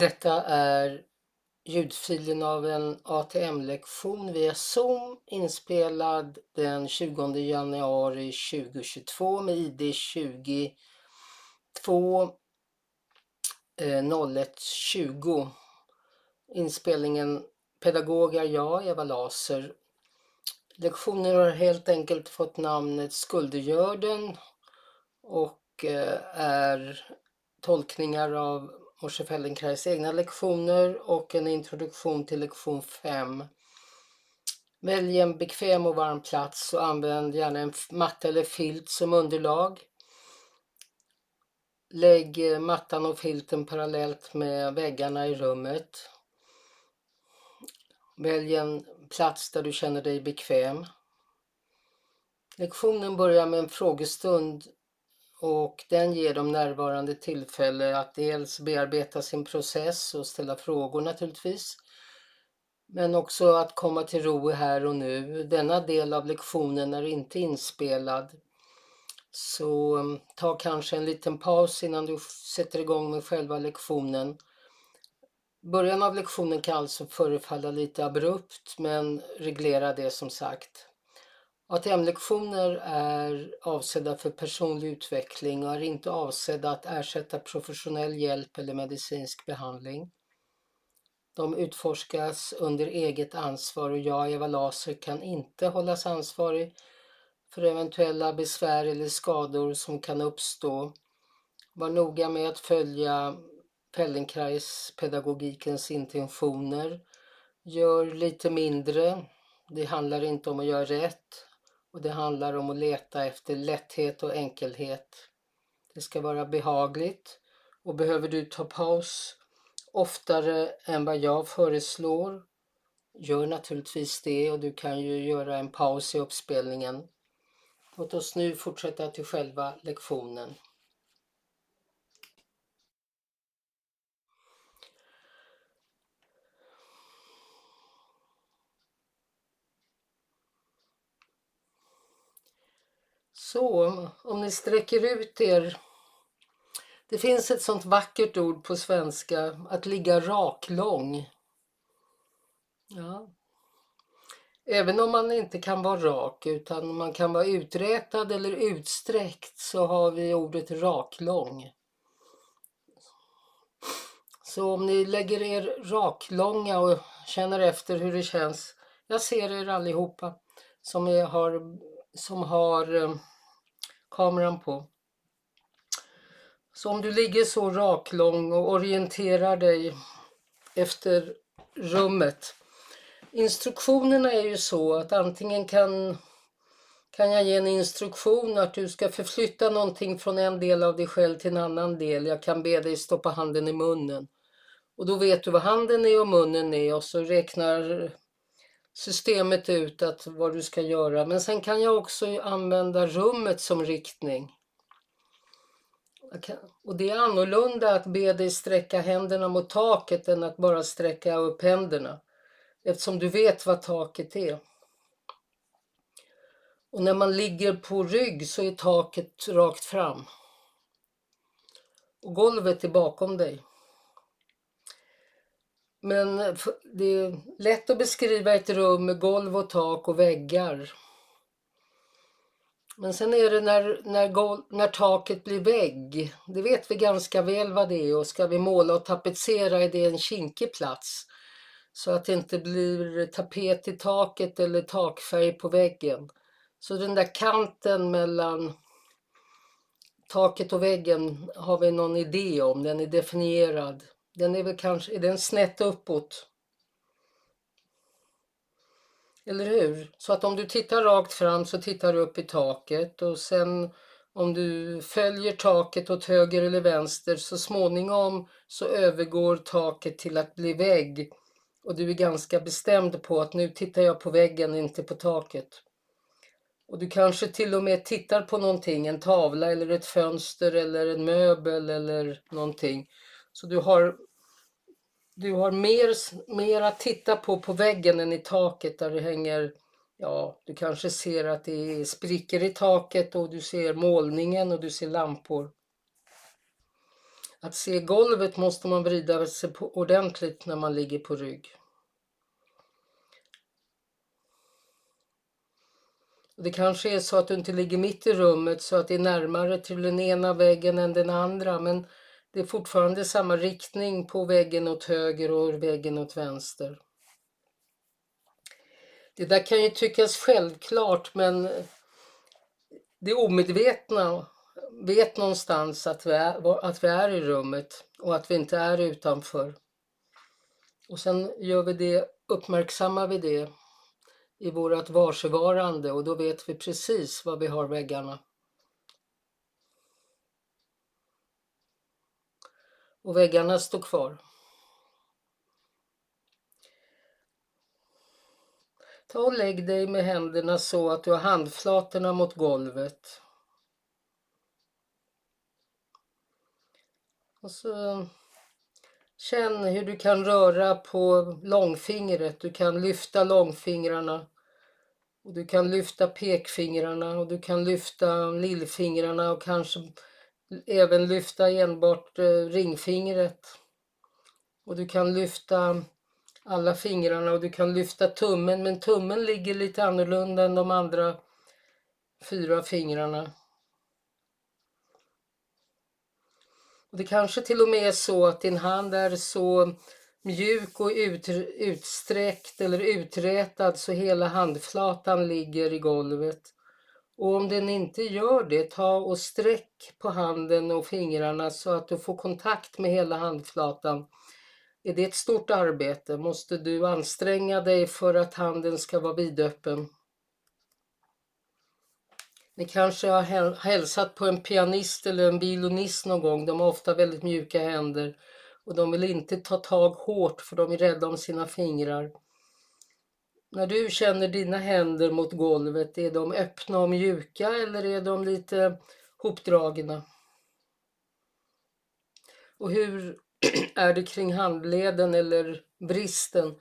Detta är ljudfilen av en ATM-lektion via Zoom inspelad den 20 januari 2022 med ID 22 0120. Inspelningen Pedagog är jag, Eva Laser. Lektionen har helt enkelt fått namnet Skuldergörden och eh, är tolkningar av Moshe Feldenkrais egna lektioner och en introduktion till lektion 5. Välj en bekväm och varm plats och använd gärna en matta eller filt som underlag. Lägg eh, mattan och filten parallellt med väggarna i rummet. Välj en plats där du känner dig bekväm. Lektionen börjar med en frågestund och den ger de närvarande tillfälle att dels bearbeta sin process och ställa frågor naturligtvis. Men också att komma till ro här och nu. Denna del av lektionen är inte inspelad. Så mm, ta kanske en liten paus innan du sätter igång med själva lektionen. Början av lektionen kan alltså förefalla lite abrupt men reglera det som sagt. ATM-lektioner är avsedda för personlig utveckling och är inte avsedda att ersätta professionell hjälp eller medicinsk behandling. De utforskas under eget ansvar och jag, Eva Laser, kan inte hållas ansvarig för eventuella besvär eller skador som kan uppstå. Var noga med att följa Pellenkreis-pedagogikens intentioner. Gör lite mindre. Det handlar inte om att göra rätt och det handlar om att leta efter lätthet och enkelhet. Det ska vara behagligt och behöver du ta paus oftare än vad jag föreslår, gör naturligtvis det och du kan ju göra en paus i uppspelningen. Låt oss nu fortsätta till själva lektionen. Så, om ni sträcker ut er. Det finns ett sånt vackert ord på svenska, att ligga raklång. Ja. Även om man inte kan vara rak utan man kan vara uträtad eller utsträckt så har vi ordet raklång. Så om ni lägger er raklånga och känner efter hur det känns. Jag ser er allihopa som har, som har eh, kameran på. Så om du ligger så raklång och orienterar dig efter rummet. Instruktionerna är ju så att antingen kan, kan jag ge en instruktion att du ska förflytta någonting från en del av dig själv till en annan del. Jag kan be dig stoppa handen i munnen. Och då vet du vad handen är och munnen är och så räknar systemet ut att vad du ska göra. Men sen kan jag också använda rummet som riktning. Och det är annorlunda att be dig sträcka händerna mot taket än att bara sträcka upp händerna. Eftersom du vet vad taket är. Och när man ligger på rygg så är taket rakt fram. Och golvet är bakom dig. Men det är lätt att beskriva ett rum med golv och tak och väggar. Men sen är det när, när, golv, när taket blir vägg. Det vet vi ganska väl vad det är och ska vi måla och tapetsera är det en kinkig plats. Så att det inte blir tapet i taket eller takfärg på väggen. Så den där kanten mellan taket och väggen har vi någon idé om, den är definierad. Den är väl kanske, är den snett uppåt? Eller hur? Så att om du tittar rakt fram så tittar du upp i taket och sen om du följer taket åt höger eller vänster så småningom så övergår taket till att bli vägg och du är ganska bestämd på att nu tittar jag på väggen, inte på taket. Och du kanske till och med tittar på någonting, en tavla eller ett fönster eller en möbel eller någonting. Så du har, du har mer, mer att titta på på väggen än i taket där det hänger, ja, du kanske ser att det är sprickor i taket och du ser målningen och du ser lampor. Att se golvet måste man vrida sig på ordentligt när man ligger på rygg. Det kanske är så att du inte ligger mitt i rummet så att det är närmare till den ena väggen än den andra men det är fortfarande samma riktning på väggen åt höger och väggen åt vänster. Det där kan ju tyckas självklart men det omedvetna vet någonstans att vi, är, att vi är i rummet och att vi inte är utanför. Och sen gör vi det, uppmärksammar vi det i vårt varsevarande och då vet vi precis var vi har väggarna. Och väggarna står kvar. Ta och lägg dig med händerna så att du har handflatorna mot golvet. Och så känn hur du kan röra på långfingret. Du kan lyfta långfingrarna. Och du kan lyfta pekfingrarna och du kan lyfta lillfingrarna och kanske även lyfta enbart eh, ringfingret. Och du kan lyfta alla fingrarna och du kan lyfta tummen men tummen ligger lite annorlunda än de andra fyra fingrarna. Och det kanske till och med är så att din hand är så mjuk och ut, utsträckt eller uträtad så hela handflatan ligger i golvet. Och om den inte gör det, ta och sträck på handen och fingrarna så att du får kontakt med hela handflatan. Är det ett stort arbete måste du anstränga dig för att handen ska vara vidöppen. Ni kanske har hälsat på en pianist eller en violinist någon gång. De har ofta väldigt mjuka händer och de vill inte ta tag hårt för de är rädda om sina fingrar. När du känner dina händer mot golvet, är de öppna och mjuka eller är de lite hopdragna? Och hur är det kring handleden eller bristen?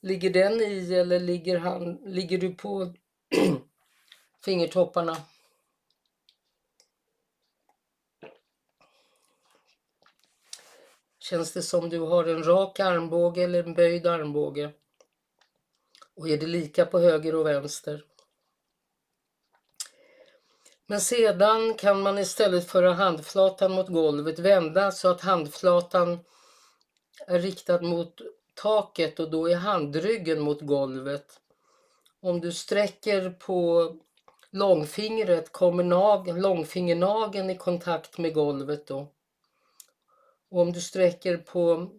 Ligger den i eller ligger, hand, ligger du på fingertopparna? Känns det som du har en rak armbåge eller en böjd armbåge? Och är det lika på höger och vänster? Men sedan kan man istället föra handflatan mot golvet vända så att handflatan är riktad mot taket och då är handryggen mot golvet. Om du sträcker på långfingret kommer långfingernageln i kontakt med golvet då. Och om du sträcker på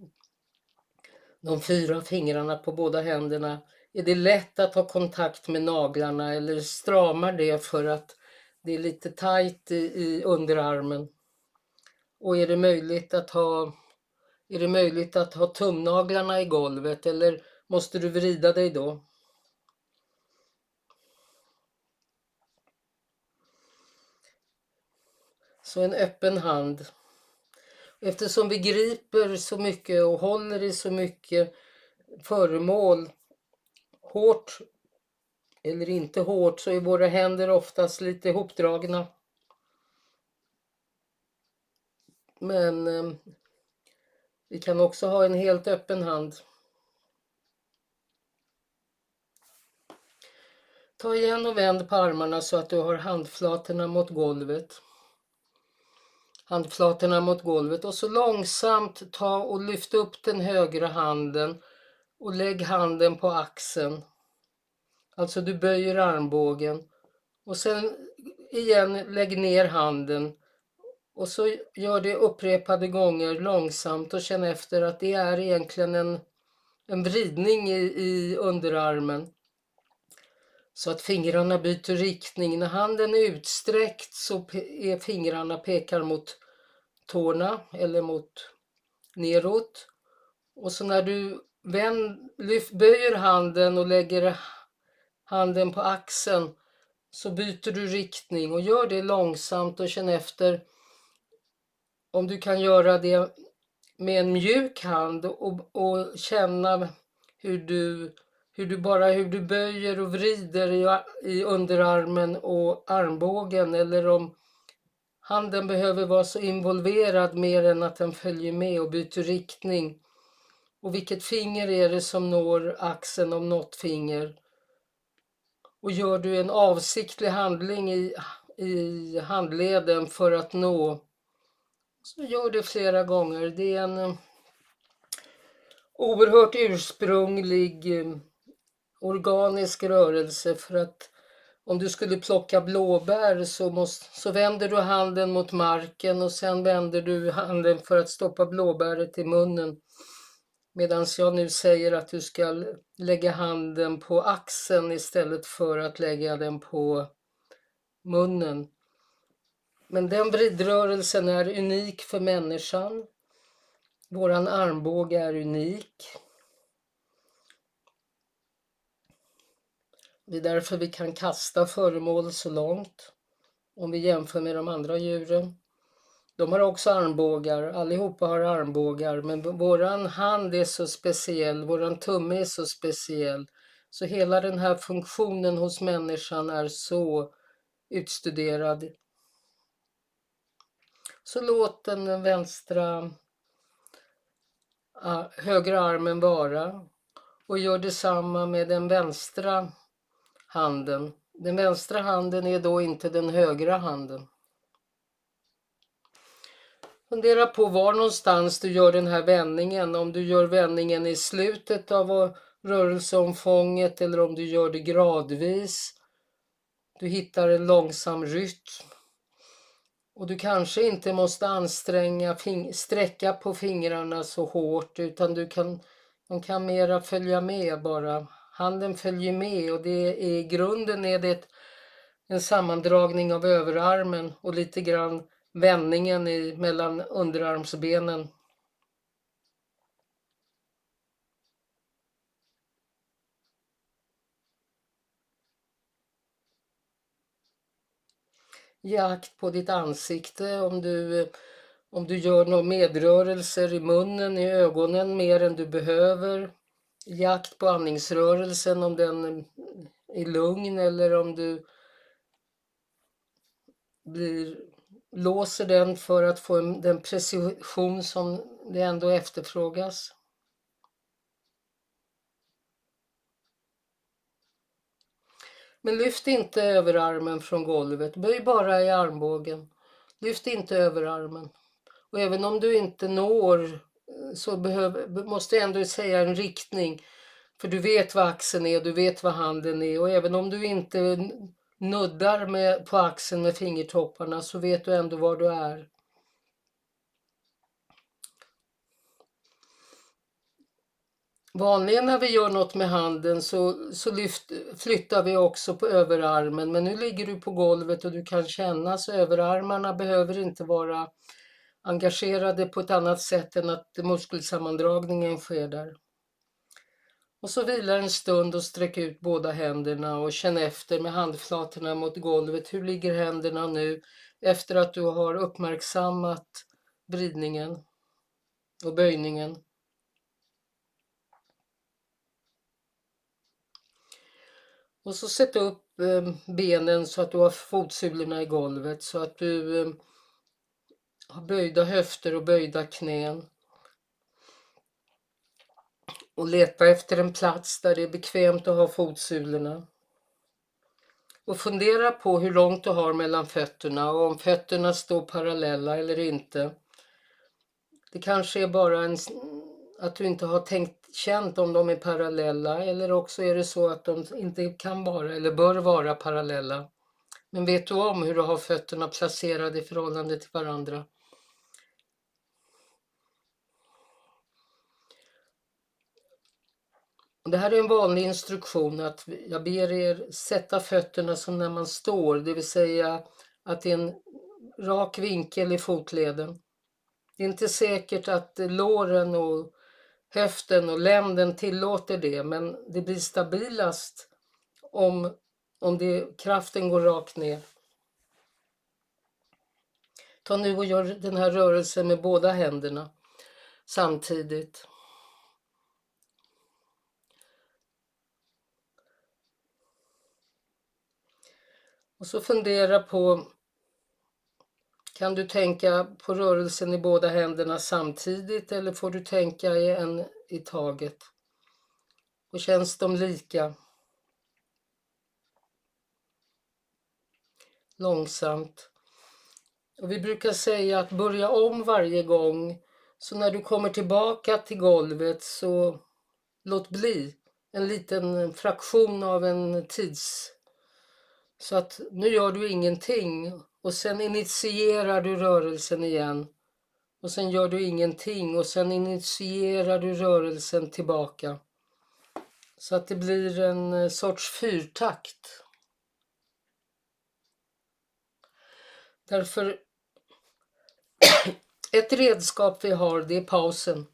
de fyra fingrarna på båda händerna är det lätt att ha kontakt med naglarna eller stramar det för att det är lite tajt i, i underarmen. Och är det möjligt att ha är det möjligt att ha tumnaglarna i golvet eller måste du vrida dig då? Så en öppen hand. Eftersom vi griper så mycket och håller i så mycket föremål hårt eller inte hårt så är våra händer oftast lite ihopdragna. Men eh, vi kan också ha en helt öppen hand. Ta igen och vänd på armarna så att du har handflatorna mot golvet. Handflatorna mot golvet och så långsamt ta och lyft upp den högra handen och lägg handen på axeln. Alltså du böjer armbågen och sen igen lägg ner handen och så gör det upprepade gånger långsamt och känn efter att det är egentligen en, en vridning i, i underarmen. Så att fingrarna byter riktning. När handen är utsträckt så är fingrarna pekar mot tårna eller mot neråt. Och så när du vänd, lyft, böjer handen och lägger handen på axeln så byter du riktning och gör det långsamt och känn efter om du kan göra det med en mjuk hand och, och känna hur du, hur du bara hur du böjer och vrider i, i underarmen och armbågen eller om Handen behöver vara så involverad mer än att den följer med och byter riktning. Och vilket finger är det som når axeln om något finger? Och gör du en avsiktlig handling i, i handleden för att nå, så gör det flera gånger. Det är en eh, oerhört ursprunglig eh, organisk rörelse för att om du skulle plocka blåbär så, måste, så vänder du handen mot marken och sen vänder du handen för att stoppa blåbäret i munnen. Medan jag nu säger att du ska lägga handen på axeln istället för att lägga den på munnen. Men den vridrörelsen är unik för människan. Våran armbåge är unik. Det är därför vi kan kasta föremål så långt om vi jämför med de andra djuren. De har också armbågar, allihopa har armbågar, men våran hand är så speciell, våran tumme är så speciell. Så hela den här funktionen hos människan är så utstuderad. Så låt den vänstra ah, högra armen vara och gör detsamma med den vänstra handen. Den vänstra handen är då inte den högra handen. Fundera på var någonstans du gör den här vändningen. Om du gör vändningen i slutet av rörelseomfånget eller om du gör det gradvis. Du hittar en långsam rytm. Och du kanske inte måste anstränga, sträcka på fingrarna så hårt utan du kan, de kan mera följa med bara. Handen följer med och det är, i grunden är det en sammandragning av överarmen och lite grann vändningen i, mellan underarmsbenen. Ge akt på ditt ansikte om du, om du gör några medrörelser i munnen, i ögonen mer än du behöver. Ge akt på andningsrörelsen om den är lugn eller om du blir låser den för att få den precision som det ändå efterfrågas. Men lyft inte överarmen från golvet, böj bara i armbågen. Lyft inte överarmen. Och även om du inte når eh, så behöver, måste jag ändå säga en riktning. För du vet vad axeln är, du vet vad handen är och även om du inte nuddar med, på axeln med fingertopparna så vet du ändå var du är. Vanligen när vi gör något med handen så, så lyft, flyttar vi också på överarmen men nu ligger du på golvet och du kan känna så överarmarna behöver inte vara engagerade på ett annat sätt än att muskelsammandragningen sker där. Och så vila en stund och sträck ut båda händerna och känn efter med handflatorna mot golvet. Hur ligger händerna nu efter att du har uppmärksammat vridningen och böjningen? Och så sätt upp eh, benen så att du har fotsulorna i golvet så att du eh, har böjda höfter och böjda knän och leta efter en plats där det är bekvämt att ha fotsulorna. Och fundera på hur långt du har mellan fötterna och om fötterna står parallella eller inte. Det kanske är bara en, att du inte har tänkt känt om de är parallella eller också är det så att de inte kan vara eller bör vara parallella. Men vet du om hur du har fötterna placerade i förhållande till varandra? Det här är en vanlig instruktion att jag ber er sätta fötterna som när man står, det vill säga att det är en rak vinkel i fotleden. Det är inte säkert att låren och höften och länden tillåter det, men det blir stabilast om, om det, kraften går rakt ner. Ta nu och gör den här rörelsen med båda händerna samtidigt. Och så fundera på Kan du tänka på rörelsen i båda händerna samtidigt eller får du tänka i en i taget? Och känns de lika? Långsamt. Och vi brukar säga att börja om varje gång. Så när du kommer tillbaka till golvet så låt bli en liten fraktion av en tids... Så att nu gör du ingenting och sen initierar du rörelsen igen. Och sen gör du ingenting och sen initierar du rörelsen tillbaka. Så att det blir en eh, sorts fyrtakt. Därför ett redskap vi har det är pausen.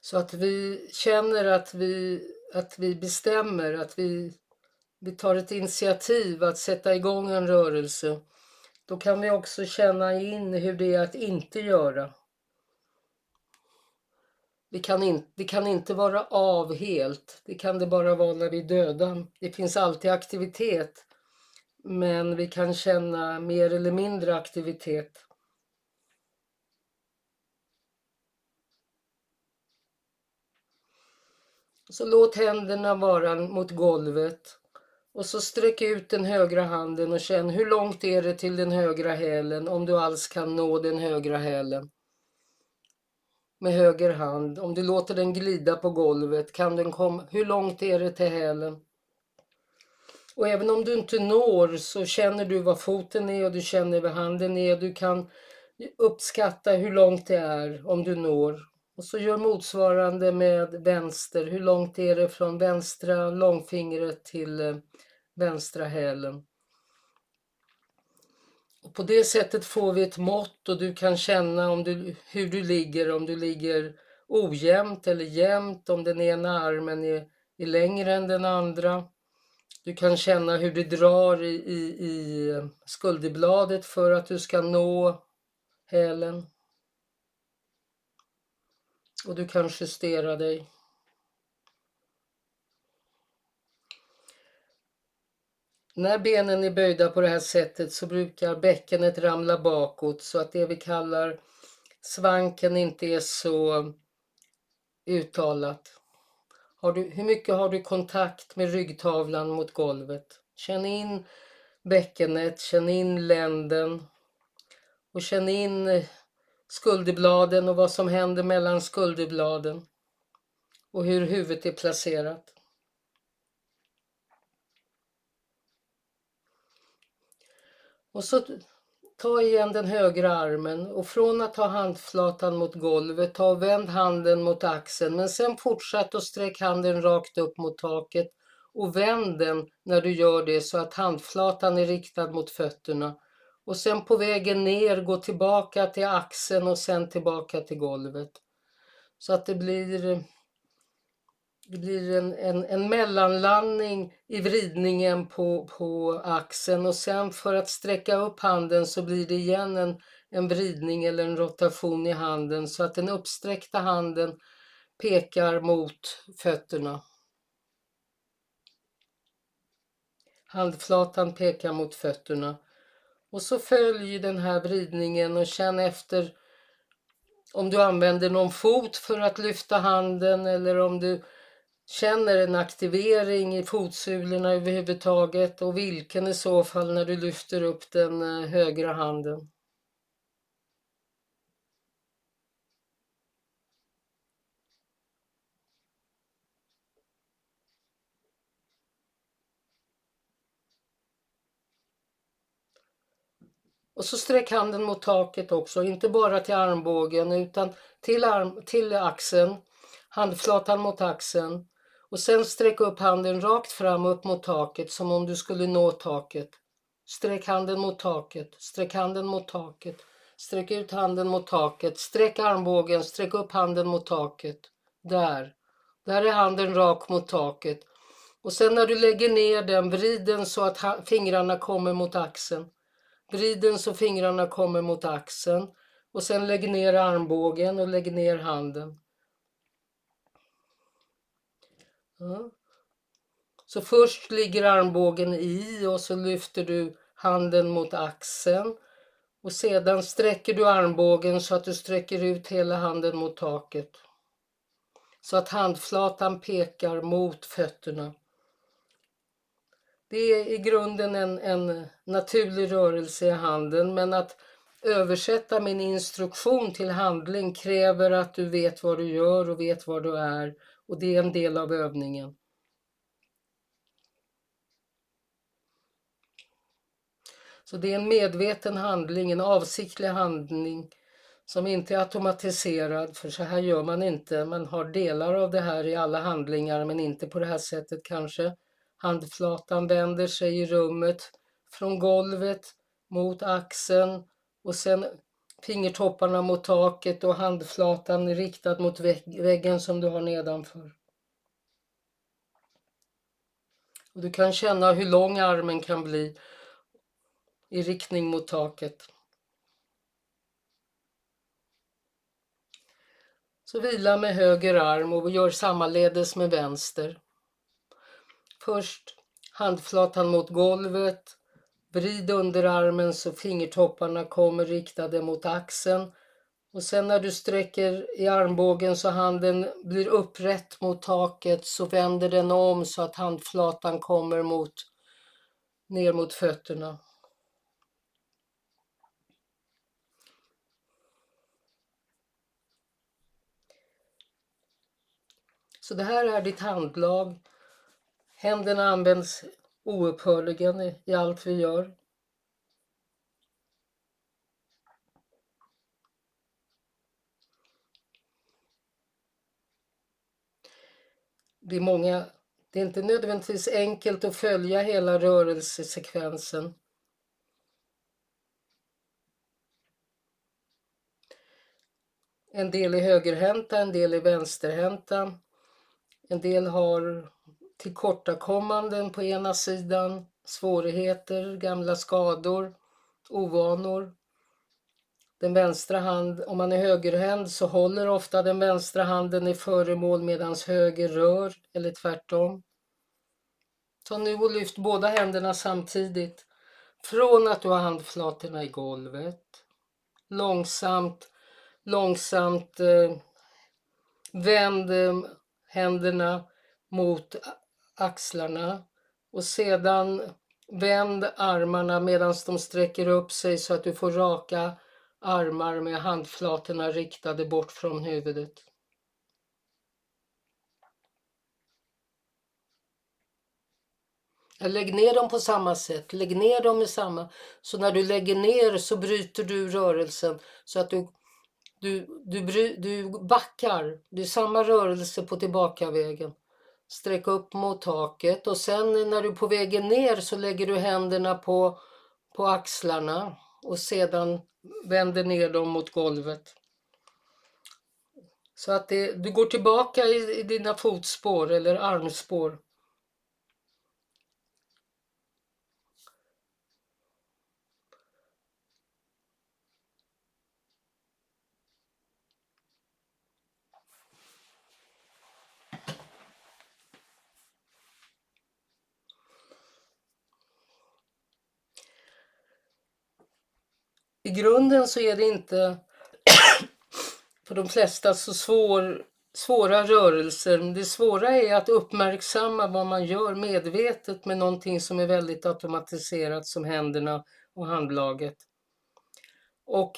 Så att vi känner att vi, att vi bestämmer, att vi, vi tar ett initiativ att sätta igång en rörelse. Då kan vi också känna in hur det är att inte göra. Vi kan, in, vi kan inte vara av helt. Det kan det bara vara när vi är döda. Det finns alltid aktivitet. Men vi kan känna mer eller mindre aktivitet. Så låt händerna vara mot golvet. Och så sträck ut den högra handen och känn hur långt är det till den högra hälen om du alls kan nå den högra hälen. Med höger hand. Om du låter den glida på golvet kan den komma. Hur långt är det till hälen? Och även om du inte når så känner du var foten är och du känner var handen är. Du kan uppskatta hur långt det är om du når. Och så gör motsvarande med vänster. Hur långt är det från vänstra långfingret till eh, vänstra hälen? Och på det sättet får vi ett mått och du kan känna om du, hur du ligger, om du ligger ojämnt eller jämnt, om den ena armen är, är längre än den andra. Du kan känna hur det drar i, i, i eh, skulderbladet för att du ska nå hälen. Och du kan justera dig. När benen är böjda på det här sättet så brukar bäckenet ramla bakåt så att det vi kallar svanken inte är så uttalat. Har du, hur mycket har du kontakt med ryggtavlan mot golvet? Känn in bäckenet, känn in länden och känn in skulderbladen och vad som händer mellan skulderbladen och hur huvudet är placerat. Och så ta igen den högra armen och från att ha handflatan mot golvet, ta och vänd handen mot axeln men sen fortsätt och sträck handen rakt upp mot taket och vänd den när du gör det så att handflatan är riktad mot fötterna. Och sen på vägen ner gå tillbaka till axeln och sen tillbaka till golvet. Så att det blir det blir en, en, en mellanlandning i vridningen på, på axeln och sen för att sträcka upp handen så blir det igen en, en vridning eller en rotation i handen så att den uppsträckta handen pekar mot fötterna. Handflatan pekar mot fötterna. Och så följ den här vridningen och känn efter om du använder någon fot för att lyfta handen eller om du känner en aktivering i fotsulorna överhuvudtaget och vilken i så fall när du lyfter upp den eh, högra handen. Och så sträck handen mot taket också, inte bara till armbågen utan till, arm, till axeln, handflatan mot axeln och sen sträck upp handen rakt fram upp mot taket som om du skulle nå taket. Sträck handen mot taket, sträck handen mot taket. Sträck ut handen mot taket, sträck armbågen, sträck upp handen mot taket. Där. Där är handen rak mot taket. Och sen när du lägger ner den, vrid den så att fingrarna kommer mot axeln. Vrid den så fingrarna kommer mot axeln. Och sen lägg ner armbågen och lägg ner handen. Så först ligger armbågen i och så lyfter du handen mot axeln och sedan sträcker du armbågen så att du sträcker ut hela handen mot taket. Så att handflatan pekar mot fötterna. Det är i grunden en, en naturlig rörelse i handen men att översätta min instruktion till handling kräver att du vet vad du gör och vet var du är och det är en del av övningen. Så det är en medveten handling, en avsiktlig handling som inte är automatiserad, för så här gör man inte. Man har delar av det här i alla handlingar, men inte på det här sättet kanske. Handflatan vänder sig i rummet från golvet mot axeln och sen fingertopparna mot taket och handflatan riktad mot väggen som du har nedanför. Och du kan känna hur lång armen kan bli i riktning mot taket. Så vila med höger arm och gör sammaledes med vänster. Först handflatan mot golvet. Vrid underarmen så fingertopparna kommer riktade mot axeln. Och sen när du sträcker i armbågen så handen blir upprätt mot taket så vänder den om så att handflatan kommer mot, ner mot fötterna. Så det här är ditt handlag. Händerna används oupphörligen i allt vi gör. Det är många, det är inte nödvändigtvis enkelt att följa hela rörelsesekvensen. En del är högerhänta, en del är vänsterhänta. En del har tillkortakommanden på ena sidan, svårigheter, gamla skador, ovanor. Den vänstra hand, om man är högerhänd så håller ofta den vänstra handen i föremål medan höger rör eller tvärtom. Ta nu och lyft båda händerna samtidigt från att du har handflatorna i golvet. Långsamt, långsamt eh, vänd eh, händerna mot axlarna och sedan vänd armarna medan de sträcker upp sig så att du får raka armar med handflatorna riktade bort från huvudet. Lägg ner dem på samma sätt, lägg ner dem i samma... Så när du lägger ner så bryter du rörelsen så att du du, du, du backar, det är samma rörelse på tillbakavägen. Sträck upp mot taket och sen när du är på vägen ner så lägger du händerna på, på axlarna och sedan vänder ner dem mot golvet. Så att det, du går tillbaka i, i dina fotspår eller armspår. Grunden så är det inte för de flesta så svår, svåra rörelser. Det svåra är att uppmärksamma vad man gör medvetet med någonting som är väldigt automatiserat som händerna och handlaget. Och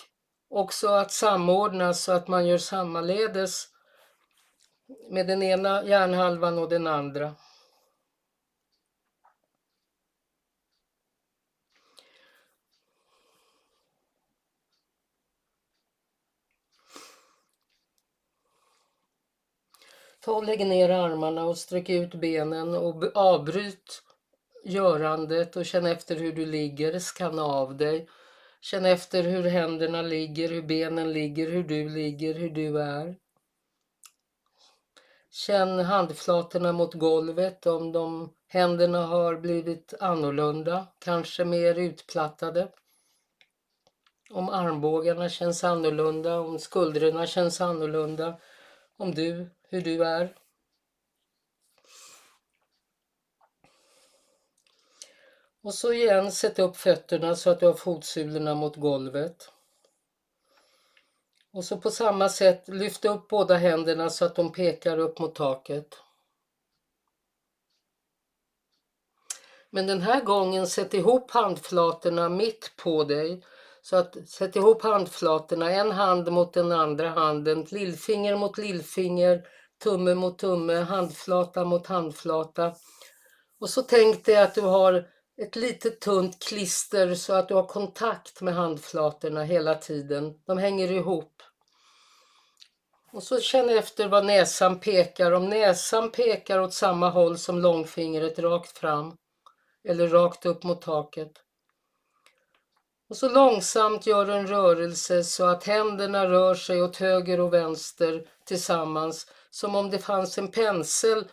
också att samordna så att man gör sammaledes med den ena hjärnhalvan och den andra. Ta och lägg ner armarna och sträck ut benen och avbryt görandet och känn efter hur du ligger, skanna av dig. Känn efter hur händerna ligger, hur benen ligger, hur du ligger, hur du är. Känn handflatorna mot golvet om de händerna har blivit annorlunda, kanske mer utplattade. Om armbågarna känns annorlunda, om skuldrorna känns annorlunda, om du hur du är. Och så igen, sätt upp fötterna så att du har fotsulorna mot golvet. Och så på samma sätt, lyft upp båda händerna så att de pekar upp mot taket. Men den här gången sätt ihop handflatorna mitt på dig. Så att sätt ihop handflatorna, en hand mot den andra handen, lillfinger mot lillfinger, tumme mot tumme, handflata mot handflata. Och så tänk dig att du har ett litet tunt klister så att du har kontakt med handflatorna hela tiden. De hänger ihop. Och så känn efter vad näsan pekar. Om näsan pekar åt samma håll som långfingret rakt fram eller rakt upp mot taket. Och så långsamt gör du en rörelse så att händerna rör sig åt höger och vänster tillsammans som om det fanns en pensel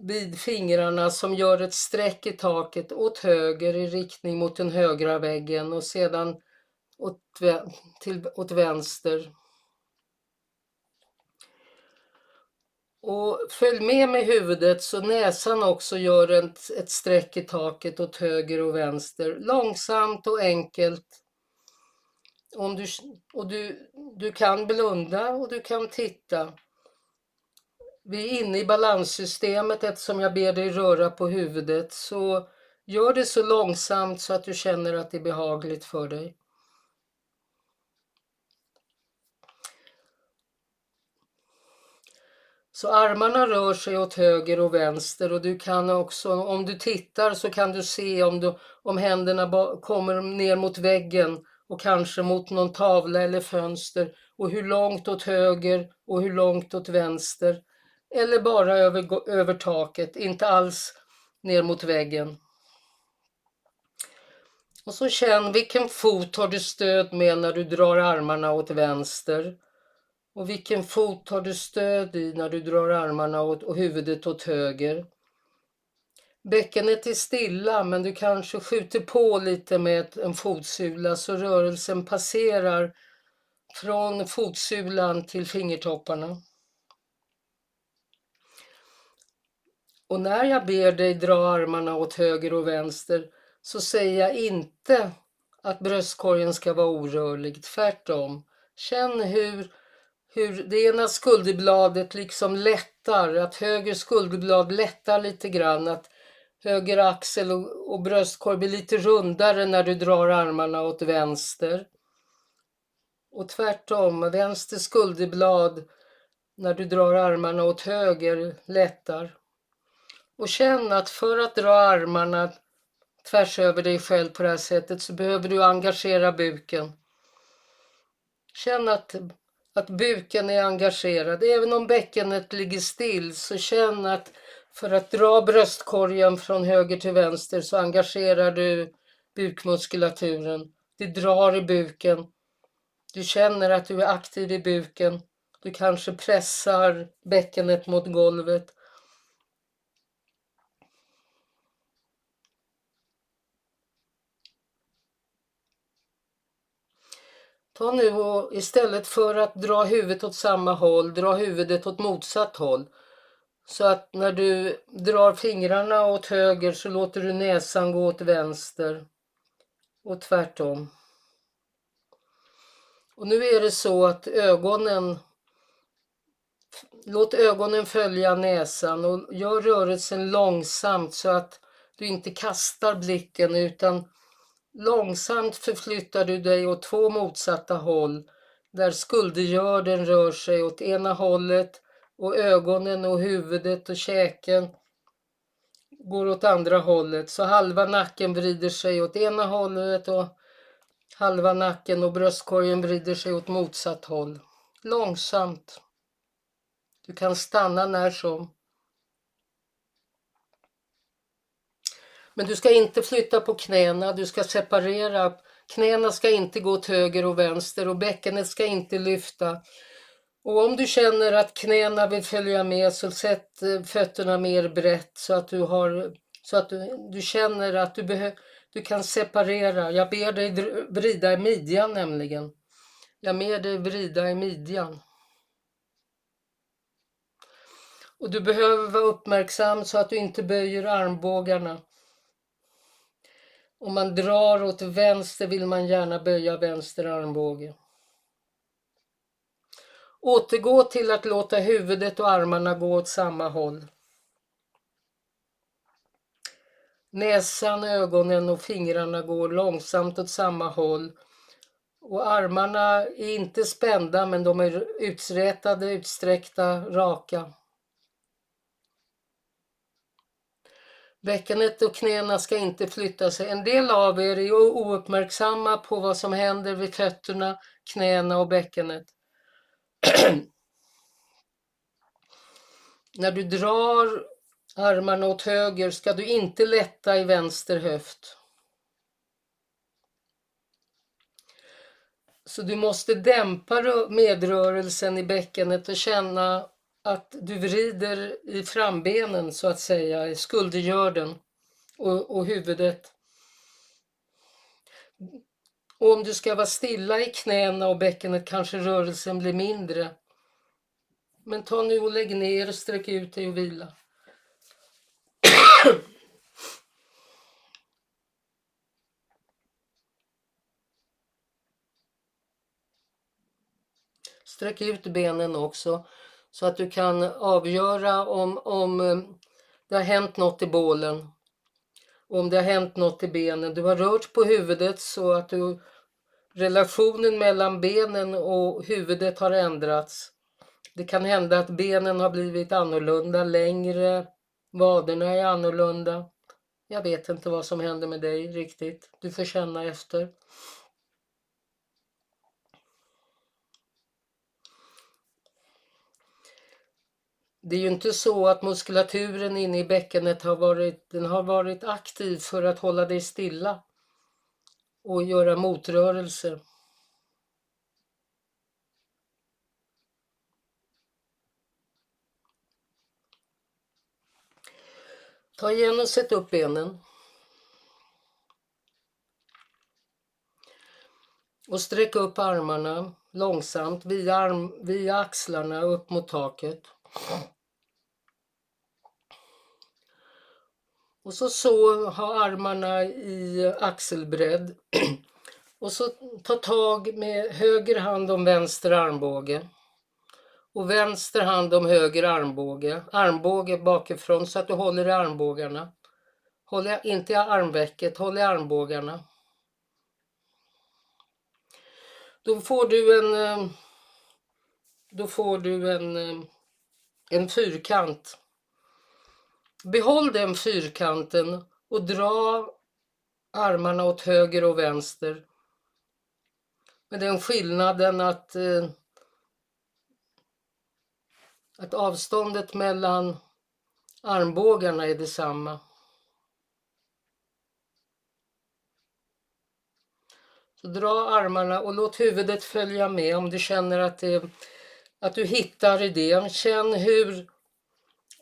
vid fingrarna som gör ett streck i taket åt höger i riktning mot den högra väggen och sedan åt, till, åt vänster. Och följ med med huvudet så näsan också gör ett, ett streck i taket åt höger och vänster. Långsamt och enkelt. Om du, och du, du kan blunda och du kan titta. Vi är inne i balanssystemet eftersom jag ber dig röra på huvudet så gör det så långsamt så att du känner att det är behagligt för dig. Så armarna rör sig åt höger och vänster och du kan också, om du tittar så kan du se om, du, om händerna kommer ner mot väggen och kanske mot någon tavla eller fönster och hur långt åt höger och hur långt åt vänster. Eller bara över, över taket, inte alls ner mot väggen. Och så känn vilken fot har du stöd med när du drar armarna åt vänster. Och vilken fot har du stöd i när du drar armarna åt, och huvudet åt höger? Bäckenet är stilla men du kanske skjuter på lite med en fotsula så rörelsen passerar från fotsulan till fingertopparna. Och när jag ber dig dra armarna åt höger och vänster så säger jag inte att bröstkorgen ska vara orörlig, tvärtom. Känn hur hur det ena skulderbladet liksom lättar, att höger skulderblad lättar lite grann, att höger axel och, och bröstkorg blir lite rundare när du drar armarna åt vänster. Och tvärtom, vänster skulderblad när du drar armarna åt höger lättar. Och känn att för att dra armarna tvärs över dig själv på det här sättet så behöver du engagera buken. Känn att att buken är engagerad. Även om bäckenet ligger still så känn att för att dra bröstkorgen från höger till vänster så engagerar du bukmuskulaturen. Det drar i buken. Du känner att du är aktiv i buken. Du kanske pressar bäckenet mot golvet. Ta nu och istället för att dra huvudet åt samma håll, dra huvudet åt motsatt håll. Så att när du drar fingrarna åt höger så låter du näsan gå åt vänster. Och tvärtom. Och nu är det så att ögonen Låt ögonen följa näsan och gör rörelsen långsamt så att du inte kastar blicken utan Långsamt förflyttar du dig åt två motsatta håll där skuldergörden rör sig åt ena hållet och ögonen och huvudet och käken går åt andra hållet. Så halva nacken vrider sig åt ena hållet och halva nacken och bröstkorgen vrider sig åt motsatt håll. Långsamt. Du kan stanna när som. Men du ska inte flytta på knäna, du ska separera. Knäna ska inte gå åt höger och vänster och bäckenet ska inte lyfta. Och om du känner att knäna vill följa med så sätt eh, fötterna mer brett så att du har så att du, du känner att du, behö, du kan separera. Jag ber dig vrida i midjan nämligen. Jag ber dig vrida i midjan. Och du behöver vara uppmärksam så att du inte böjer armbågarna. Om man drar åt vänster vill man gärna böja vänster armbåge. Återgå till att låta huvudet och armarna gå åt samma håll. Näsan, ögonen och fingrarna går långsamt åt samma håll och armarna är inte spända men de är uträtade, utsträckta, raka. Bäckenet och knäna ska inte flytta sig. En del av er är ouppmärksamma på vad som händer vid fötterna, knäna och bäckenet. När du drar armarna åt höger ska du inte lätta i vänster höft. Så du måste dämpa medrörelsen i bäckenet och känna att du vrider i frambenen så att säga, i skuldergörden och, och huvudet. Och om du ska vara stilla i knäna och bäckenet kanske rörelsen blir mindre. Men ta nu och lägg ner och sträck ut dig och vila. Sträck ut benen också så att du kan avgöra om, om eh, det har hänt något i bålen. Om det har hänt något i benen. Du har rört på huvudet så att du, relationen mellan benen och huvudet har ändrats. Det kan hända att benen har blivit annorlunda, längre, vaderna är annorlunda. Jag vet inte vad som händer med dig riktigt. Du får känna efter. Det är ju inte så att muskulaturen inne i bäckenet har varit, den har varit aktiv för att hålla dig stilla och göra motrörelser. Ta igen och sätt upp benen. Och sträck upp armarna långsamt via, arm, via axlarna upp mot taket. Och så så ha armarna i axelbredd. Och så ta tag med höger hand om vänster armbåge. Och vänster hand om höger armbåge. Armbåge bakifrån så att du håller i armbågarna. Håll inte i armvecket, håll i armbågarna. Då får du en eh, då får du en, eh, en fyrkant Behåll den fyrkanten och dra armarna åt höger och vänster. Med den skillnaden att, eh, att avståndet mellan armbågarna är detsamma. Så dra armarna och låt huvudet följa med om du känner att, det, att du hittar idén. Känn hur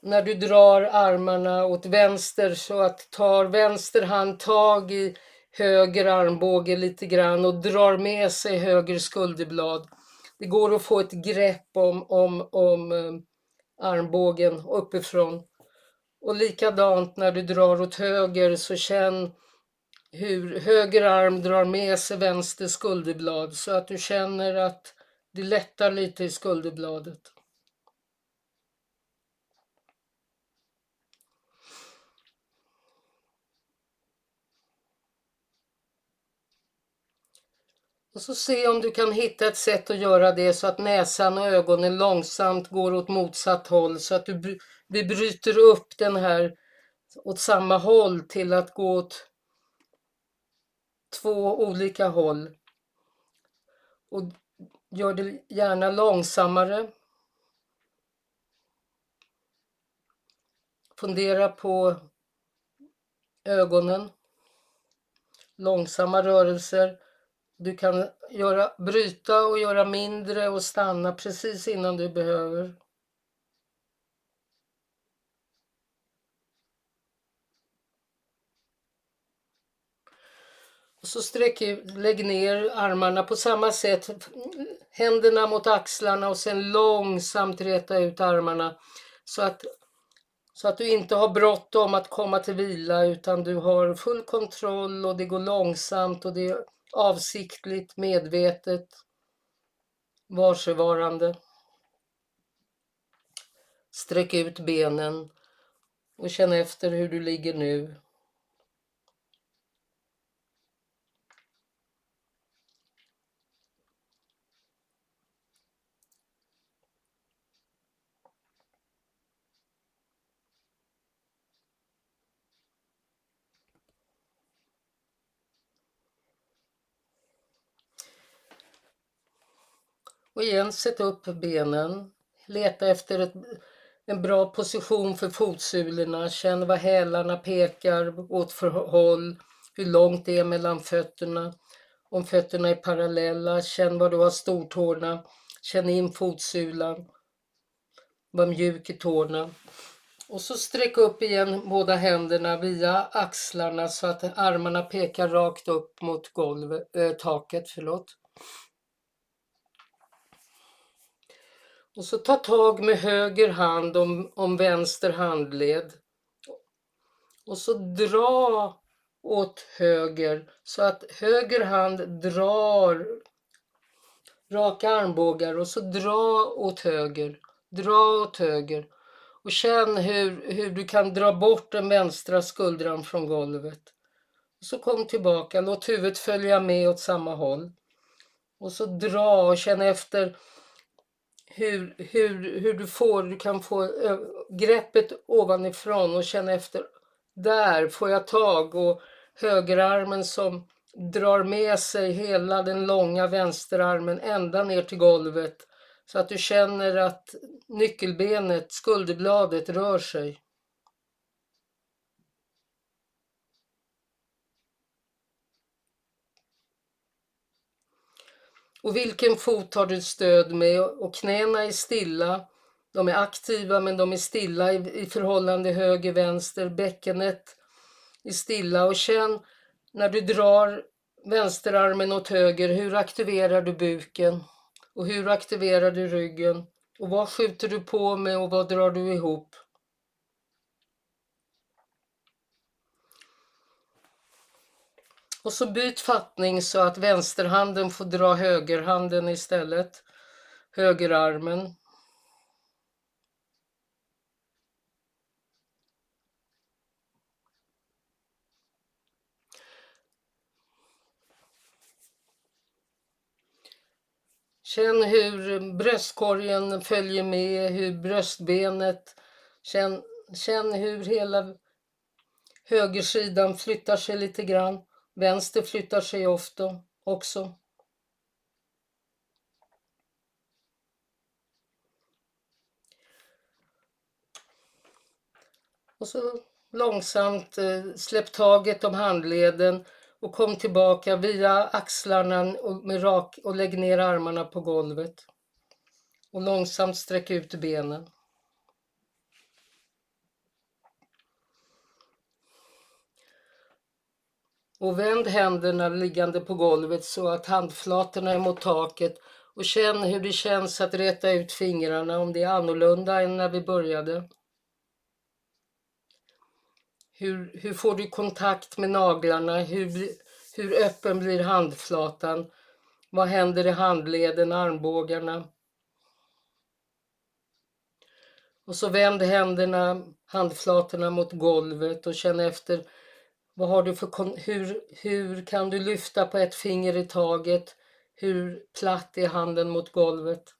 när du drar armarna åt vänster så att tar vänster hand tag i höger armbåge lite grann och drar med sig höger skulderblad. Det går att få ett grepp om, om, om eh, armbågen uppifrån. Och likadant när du drar åt höger så känn hur höger arm drar med sig vänster skulderblad så att du känner att det lättar lite i skulderbladet. Och så se om du kan hitta ett sätt att göra det så att näsan och ögonen långsamt går åt motsatt håll så att du, vi bryter upp den här åt samma håll till att gå åt två olika håll. Och gör det gärna långsammare. Fundera på ögonen. Långsamma rörelser du kan göra, bryta och göra mindre och stanna precis innan du behöver. Och så sträck ut, lägg ner armarna på samma sätt. Händerna mot axlarna och sen långsamt räta ut armarna så att Så att du inte har bråttom att komma till vila utan du har full kontroll och det går långsamt och det är avsiktligt, medvetet, varsevarande. Sträck ut benen och känn efter hur du ligger nu. Och igen, sätt upp benen. Leta efter ett, en bra position för fotsulorna. Känn vad hälarna pekar åt för håll. Hur långt det är mellan fötterna. Om fötterna är parallella. Känn var du har stortårna. Känn in fotsulan. Var mjuk i tårna. Och så sträck upp igen båda händerna via axlarna så att armarna pekar rakt upp mot golvet, äh, taket. Förlåt. Och så ta tag med höger hand om, om vänster handled. Och så dra åt höger så att höger hand drar raka armbågar och så dra åt höger. Dra åt höger. Och känn hur, hur du kan dra bort den vänstra skuldran från golvet. Och så kom tillbaka, låt huvudet följa med åt samma håll. Och så dra och känn efter hur, hur, hur du får, du kan få greppet ovanifrån och känna efter. Där får jag tag och högerarmen som drar med sig hela den långa vänsterarmen ända ner till golvet så att du känner att nyckelbenet, skulderbladet, rör sig. Och vilken fot har du stöd med? Och knäna är stilla. De är aktiva men de är stilla i, i förhållande höger-vänster. Bäckenet är stilla och känn när du drar vänsterarmen åt höger, hur aktiverar du buken? Och hur aktiverar du ryggen? Och vad skjuter du på med och vad drar du ihop? Och så byt fattning så att vänsterhanden får dra högerhanden istället. Högerarmen. Känn hur bröstkorgen följer med, hur bröstbenet, känn, känn hur hela högersidan flyttar sig lite grann. Vänster flyttar sig ofta också. Och så långsamt eh, släpp taget om handleden och kom tillbaka via axlarna och, med rak, och lägg ner armarna på golvet. Och långsamt sträck ut benen. Och vänd händerna liggande på golvet så att handflatorna är mot taket och känn hur det känns att räta ut fingrarna om det är annorlunda än när vi började. Hur, hur får du kontakt med naglarna? Hur, hur öppen blir handflatan? Vad händer i handleden, armbågarna? Och så vänd händerna, handflatorna mot golvet och känn efter vad har du för, hur, hur kan du lyfta på ett finger i taget? Hur platt är handen mot golvet?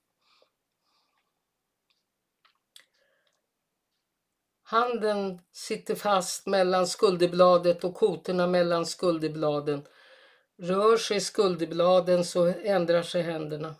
Handen sitter fast mellan skulderbladet och kotorna mellan skulderbladen. Rör sig skulderbladen så ändrar sig händerna.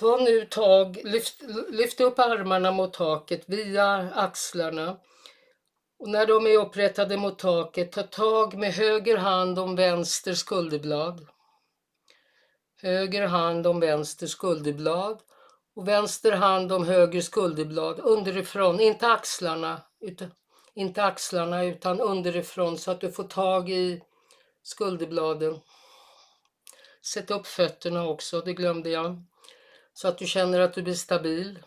Ta nu tag, lyft, lyft upp armarna mot taket via axlarna. Och när de är upprättade mot taket, ta tag med höger hand om vänster skulderblad. Höger hand om vänster skulderblad och vänster hand om höger skulderblad underifrån, inte axlarna, utan, inte axlarna utan underifrån så att du får tag i skulderbladen. Sätt upp fötterna också, det glömde jag. Så att du känner att du blir stabil.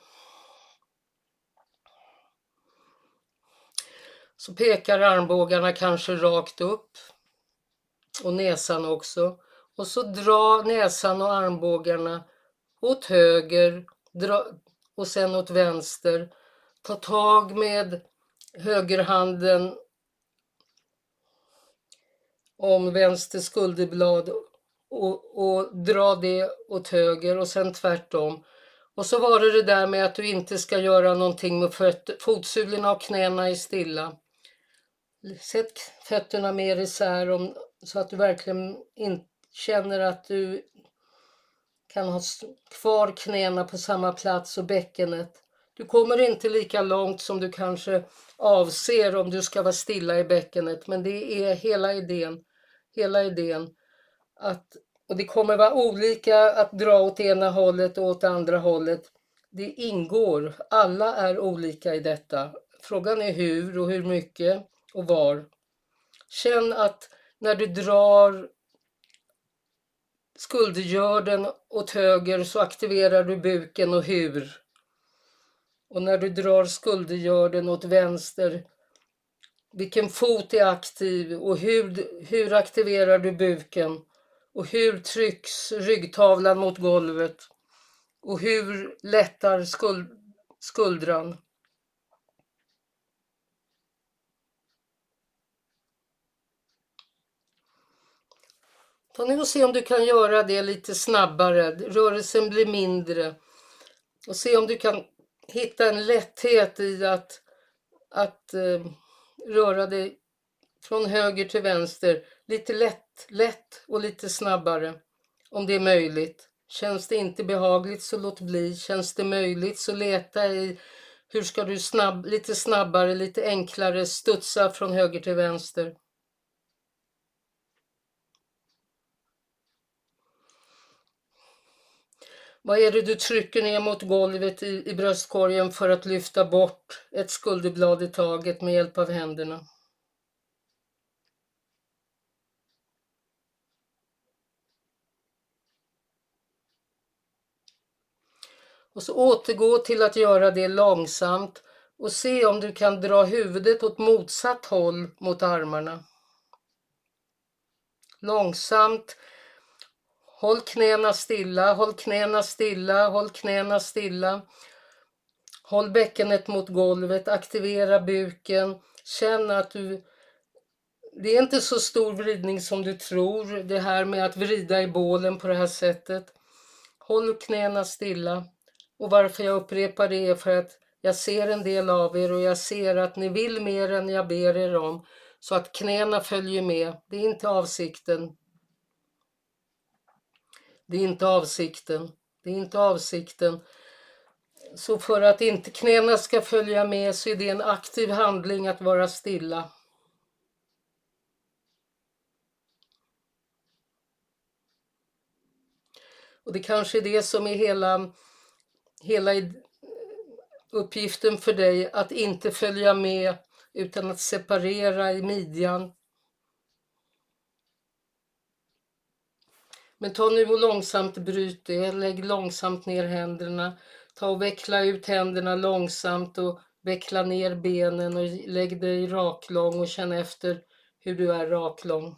Så pekar armbågarna kanske rakt upp och näsan också. Och så dra näsan och armbågarna åt höger dra, och sen åt vänster. Ta tag med högerhanden om vänster skulderblad och, och dra det åt höger och sen tvärtom. Och så var det det där med att du inte ska göra någonting med fötter, fotsulorna och knäna är stilla. Sätt fötterna mer isär om, så att du verkligen in, känner att du kan ha kvar knäna på samma plats och bäckenet. Du kommer inte lika långt som du kanske avser om du ska vara stilla i bäckenet, men det är hela idén. Hela idén. Att, och det kommer vara olika att dra åt ena hållet och åt andra hållet. Det ingår. Alla är olika i detta. Frågan är hur och hur mycket och var. Känn att när du drar skuldgörden åt höger så aktiverar du buken och hur. Och när du drar skuldgörden åt vänster, vilken fot är aktiv och hur, hur aktiverar du buken? Och hur trycks ryggtavlan mot golvet? Och hur lättar skuld, skuldran? Ta nu och se om du kan göra det lite snabbare. Rörelsen blir mindre. Och se om du kan hitta en lätthet i att, att eh, röra dig från höger till vänster. Lite lätt, lätt och lite snabbare. Om det är möjligt. Känns det inte behagligt så låt bli. Känns det möjligt så leta i hur ska du snabb, lite snabbare, lite enklare studsa från höger till vänster. Vad är det du trycker ner mot golvet i, i bröstkorgen för att lyfta bort ett skulderblad i taget med hjälp av händerna? Och så återgå till att göra det långsamt och se om du kan dra huvudet åt motsatt håll mot armarna. Långsamt Håll knäna stilla, håll knäna stilla, håll knäna stilla. Håll bäckenet mot golvet, aktivera buken. Känn att du... Det är inte så stor vridning som du tror, det här med att vrida i bålen på det här sättet. Håll knäna stilla. Och varför jag upprepar det är för att jag ser en del av er och jag ser att ni vill mer än jag ber er om. Så att knäna följer med. Det är inte avsikten. Det är inte avsikten. Det är inte avsikten. Så för att inte knäna ska följa med så är det en aktiv handling att vara stilla. Och det kanske är det som är hela, hela uppgiften för dig, att inte följa med utan att separera i midjan Men ta nu och långsamt bryt det, lägg långsamt ner händerna. Ta och veckla ut händerna långsamt och veckla ner benen och lägg dig raklång och känn efter hur du är raklång.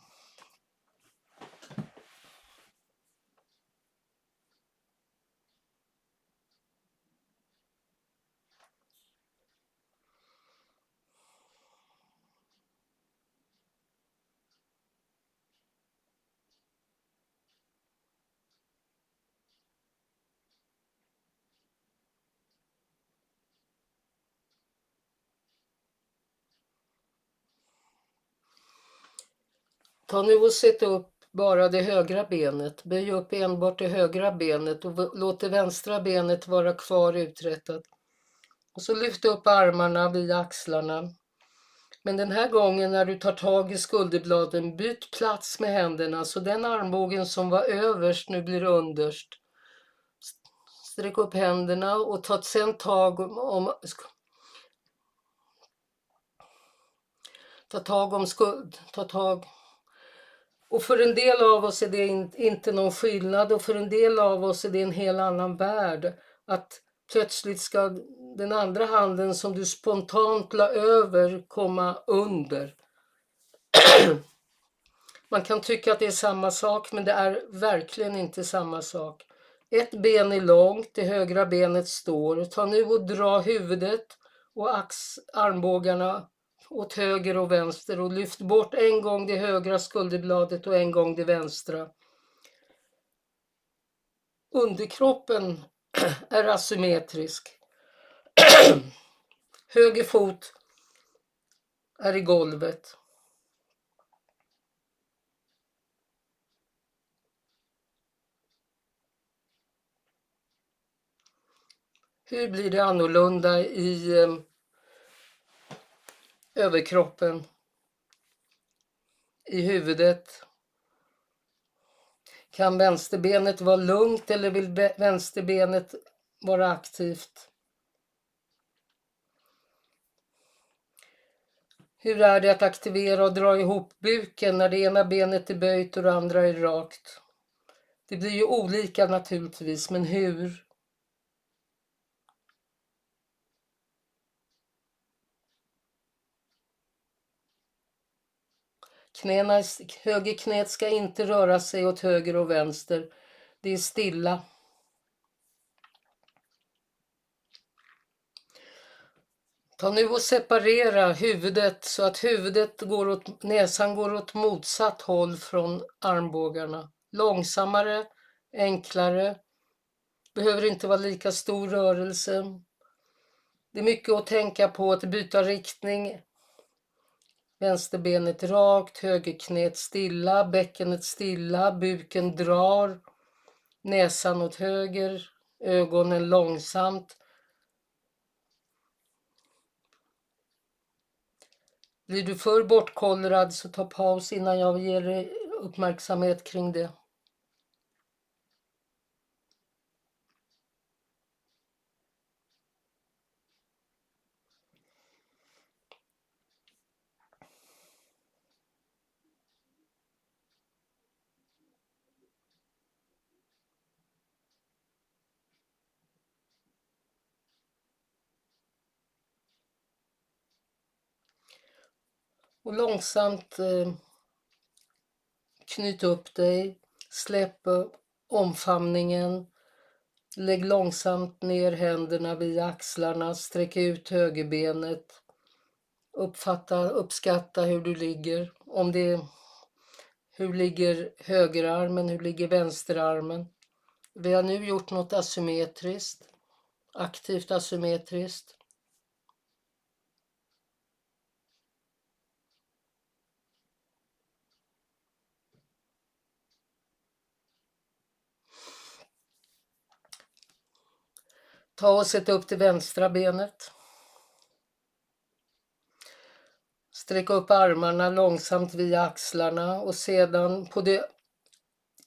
Ta nu och sätt upp bara det högra benet. Böj upp enbart det högra benet och låt det vänstra benet vara kvar uträttat. Och så lyft upp armarna via axlarna. Men den här gången när du tar tag i skulderbladen, byt plats med händerna så den armbågen som var överst nu blir underst. Sträck upp händerna och ta sen tag om ta tag om skuld, ta tag. Och för en del av oss är det inte någon skillnad och för en del av oss är det en helt annan värld. Att plötsligt ska den andra handen som du spontant la över komma under. Man kan tycka att det är samma sak men det är verkligen inte samma sak. Ett ben är långt, det högra benet står. Ta nu och dra huvudet och ax, armbågarna åt höger och vänster och lyft bort en gång det högra skulderbladet och en gång det vänstra. Underkroppen är asymmetrisk. Höger fot är i golvet. Hur blir det annorlunda i eh, överkroppen? I huvudet? Kan vänsterbenet vara lugnt eller vill vänsterbenet vara aktivt? Hur är det att aktivera och dra ihop buken när det ena benet är böjt och det andra är rakt? Det blir ju olika naturligtvis, men hur? Knäna, högerknät ska inte röra sig åt höger och vänster. Det är stilla. Ta nu och separera huvudet så att huvudet går åt, näsan går åt motsatt håll från armbågarna. Långsammare, enklare. Behöver inte vara lika stor rörelse. Det är mycket att tänka på att byta riktning Vänsterbenet rakt, högerknät stilla, bäckenet stilla, buken drar, näsan åt höger, ögonen långsamt. Blir du för bortkollrad så ta paus innan jag ger dig uppmärksamhet kring det. Och långsamt eh, knyt upp dig, släpp omfamningen. Lägg långsamt ner händerna vid axlarna, sträck ut högerbenet. Uppfatta, uppskatta hur du ligger. Om det hur ligger högerarmen, hur ligger vänsterarmen? Vi har nu gjort något asymmetriskt, aktivt asymmetriskt. Ta och sätt upp det vänstra benet. Sträck upp armarna långsamt via axlarna och sedan på det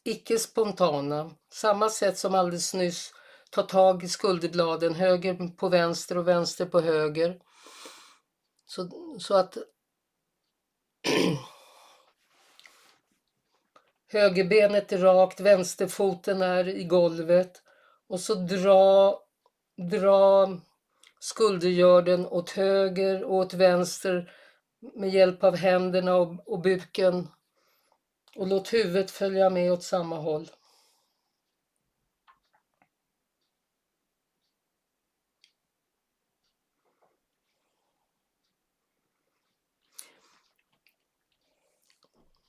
icke spontana, samma sätt som alldeles nyss, ta tag i skulderbladen, höger på vänster och vänster på höger. Så, så att högerbenet är rakt, vänsterfoten är i golvet och så dra dra skuldergörden åt höger och åt vänster med hjälp av händerna och, och buken och låt huvudet följa med åt samma håll.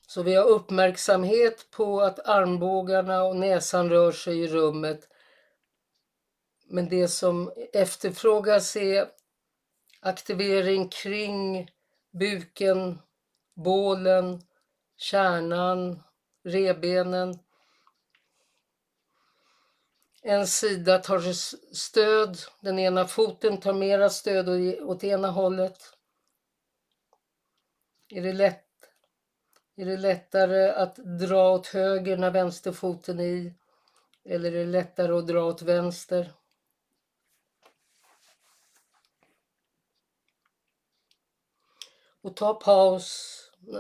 Så vi har uppmärksamhet på att armbågarna och näsan rör sig i rummet men det som efterfrågas är aktivering kring buken, bålen, kärnan, rebenen. En sida tar stöd, den ena foten tar mera stöd åt ena hållet. Är det, lätt, är det lättare att dra åt höger när vänsterfoten är i? Eller är det lättare att dra åt vänster? Och ta paus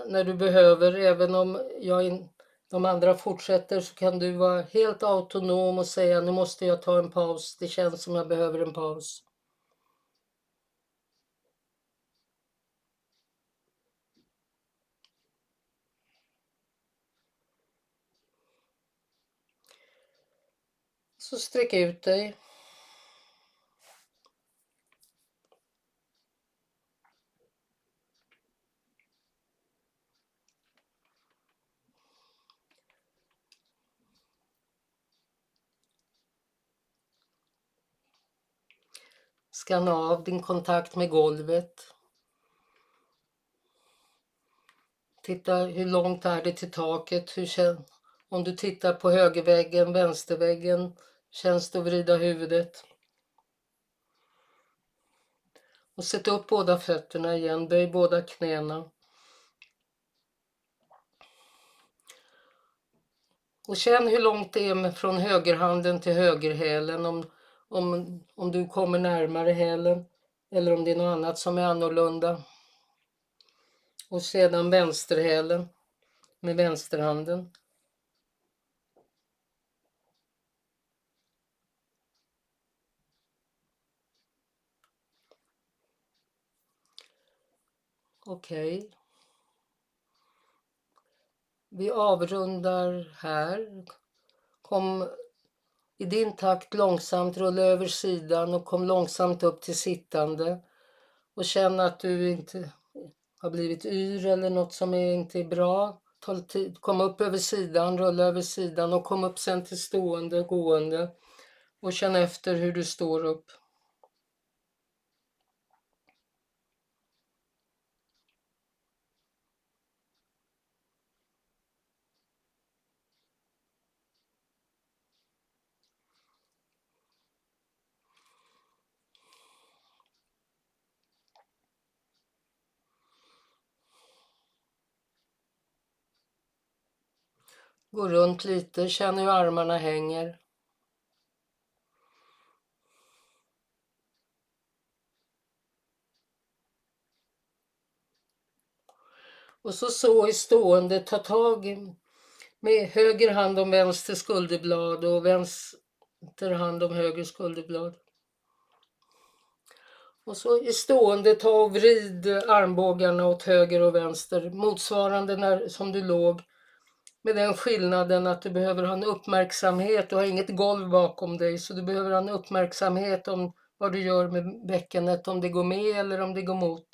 när du behöver. Även om jag in, de andra fortsätter så kan du vara helt autonom och säga nu måste jag ta en paus. Det känns som jag behöver en paus. Så sträck ut dig. Skanna av din kontakt med golvet. Titta hur långt är det till taket? Hur känns, om du tittar på högerväggen, vänsterväggen, känns det att vrida huvudet? Och sätt upp båda fötterna igen, böj båda knäna. Och känn hur långt det är från högerhanden till högerhälen. Om, om, om du kommer närmare hälen eller om det är något annat som är annorlunda. Och sedan vänsterhälen med vänsterhanden. Okej. Okay. Vi avrundar här. Kom i din takt långsamt rulla över sidan och kom långsamt upp till sittande. Och känn att du inte har blivit yr eller något som inte är bra. Ta tid. Kom upp över sidan, rulla över sidan och kom upp sen till stående, gående. Och känn efter hur du står upp. Gå runt lite, känn hur armarna hänger. Och så så i stående, ta tag med höger hand om vänster skulderblad och vänster hand om höger skulderblad. Och så i stående ta och vrid armbågarna åt höger och vänster motsvarande när, som du låg med den skillnaden att du behöver ha en uppmärksamhet. Du har inget golv bakom dig så du behöver ha en uppmärksamhet om vad du gör med bäckenet, om det går med eller om det går mot.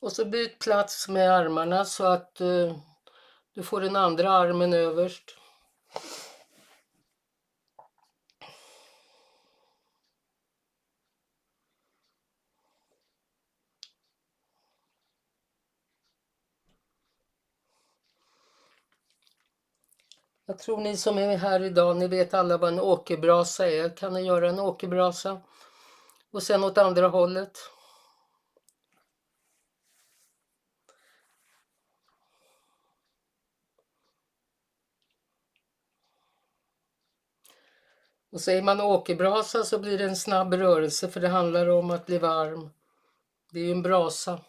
Och så byt plats med armarna så att uh, du får den andra armen överst. Jag tror ni som är här idag, ni vet alla vad en åkerbrasa är. Kan ni göra en åkerbrasa? Och sen åt andra hållet. Och säger man åkerbrasa så blir det en snabb rörelse för det handlar om att bli varm. Det är ju en brasa.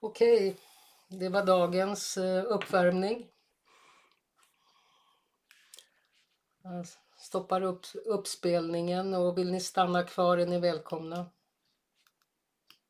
Okej. Okay. Det var dagens eh, uppvärmning. Jag stoppar upp uppspelningen och vill ni stanna kvar är ni välkomna.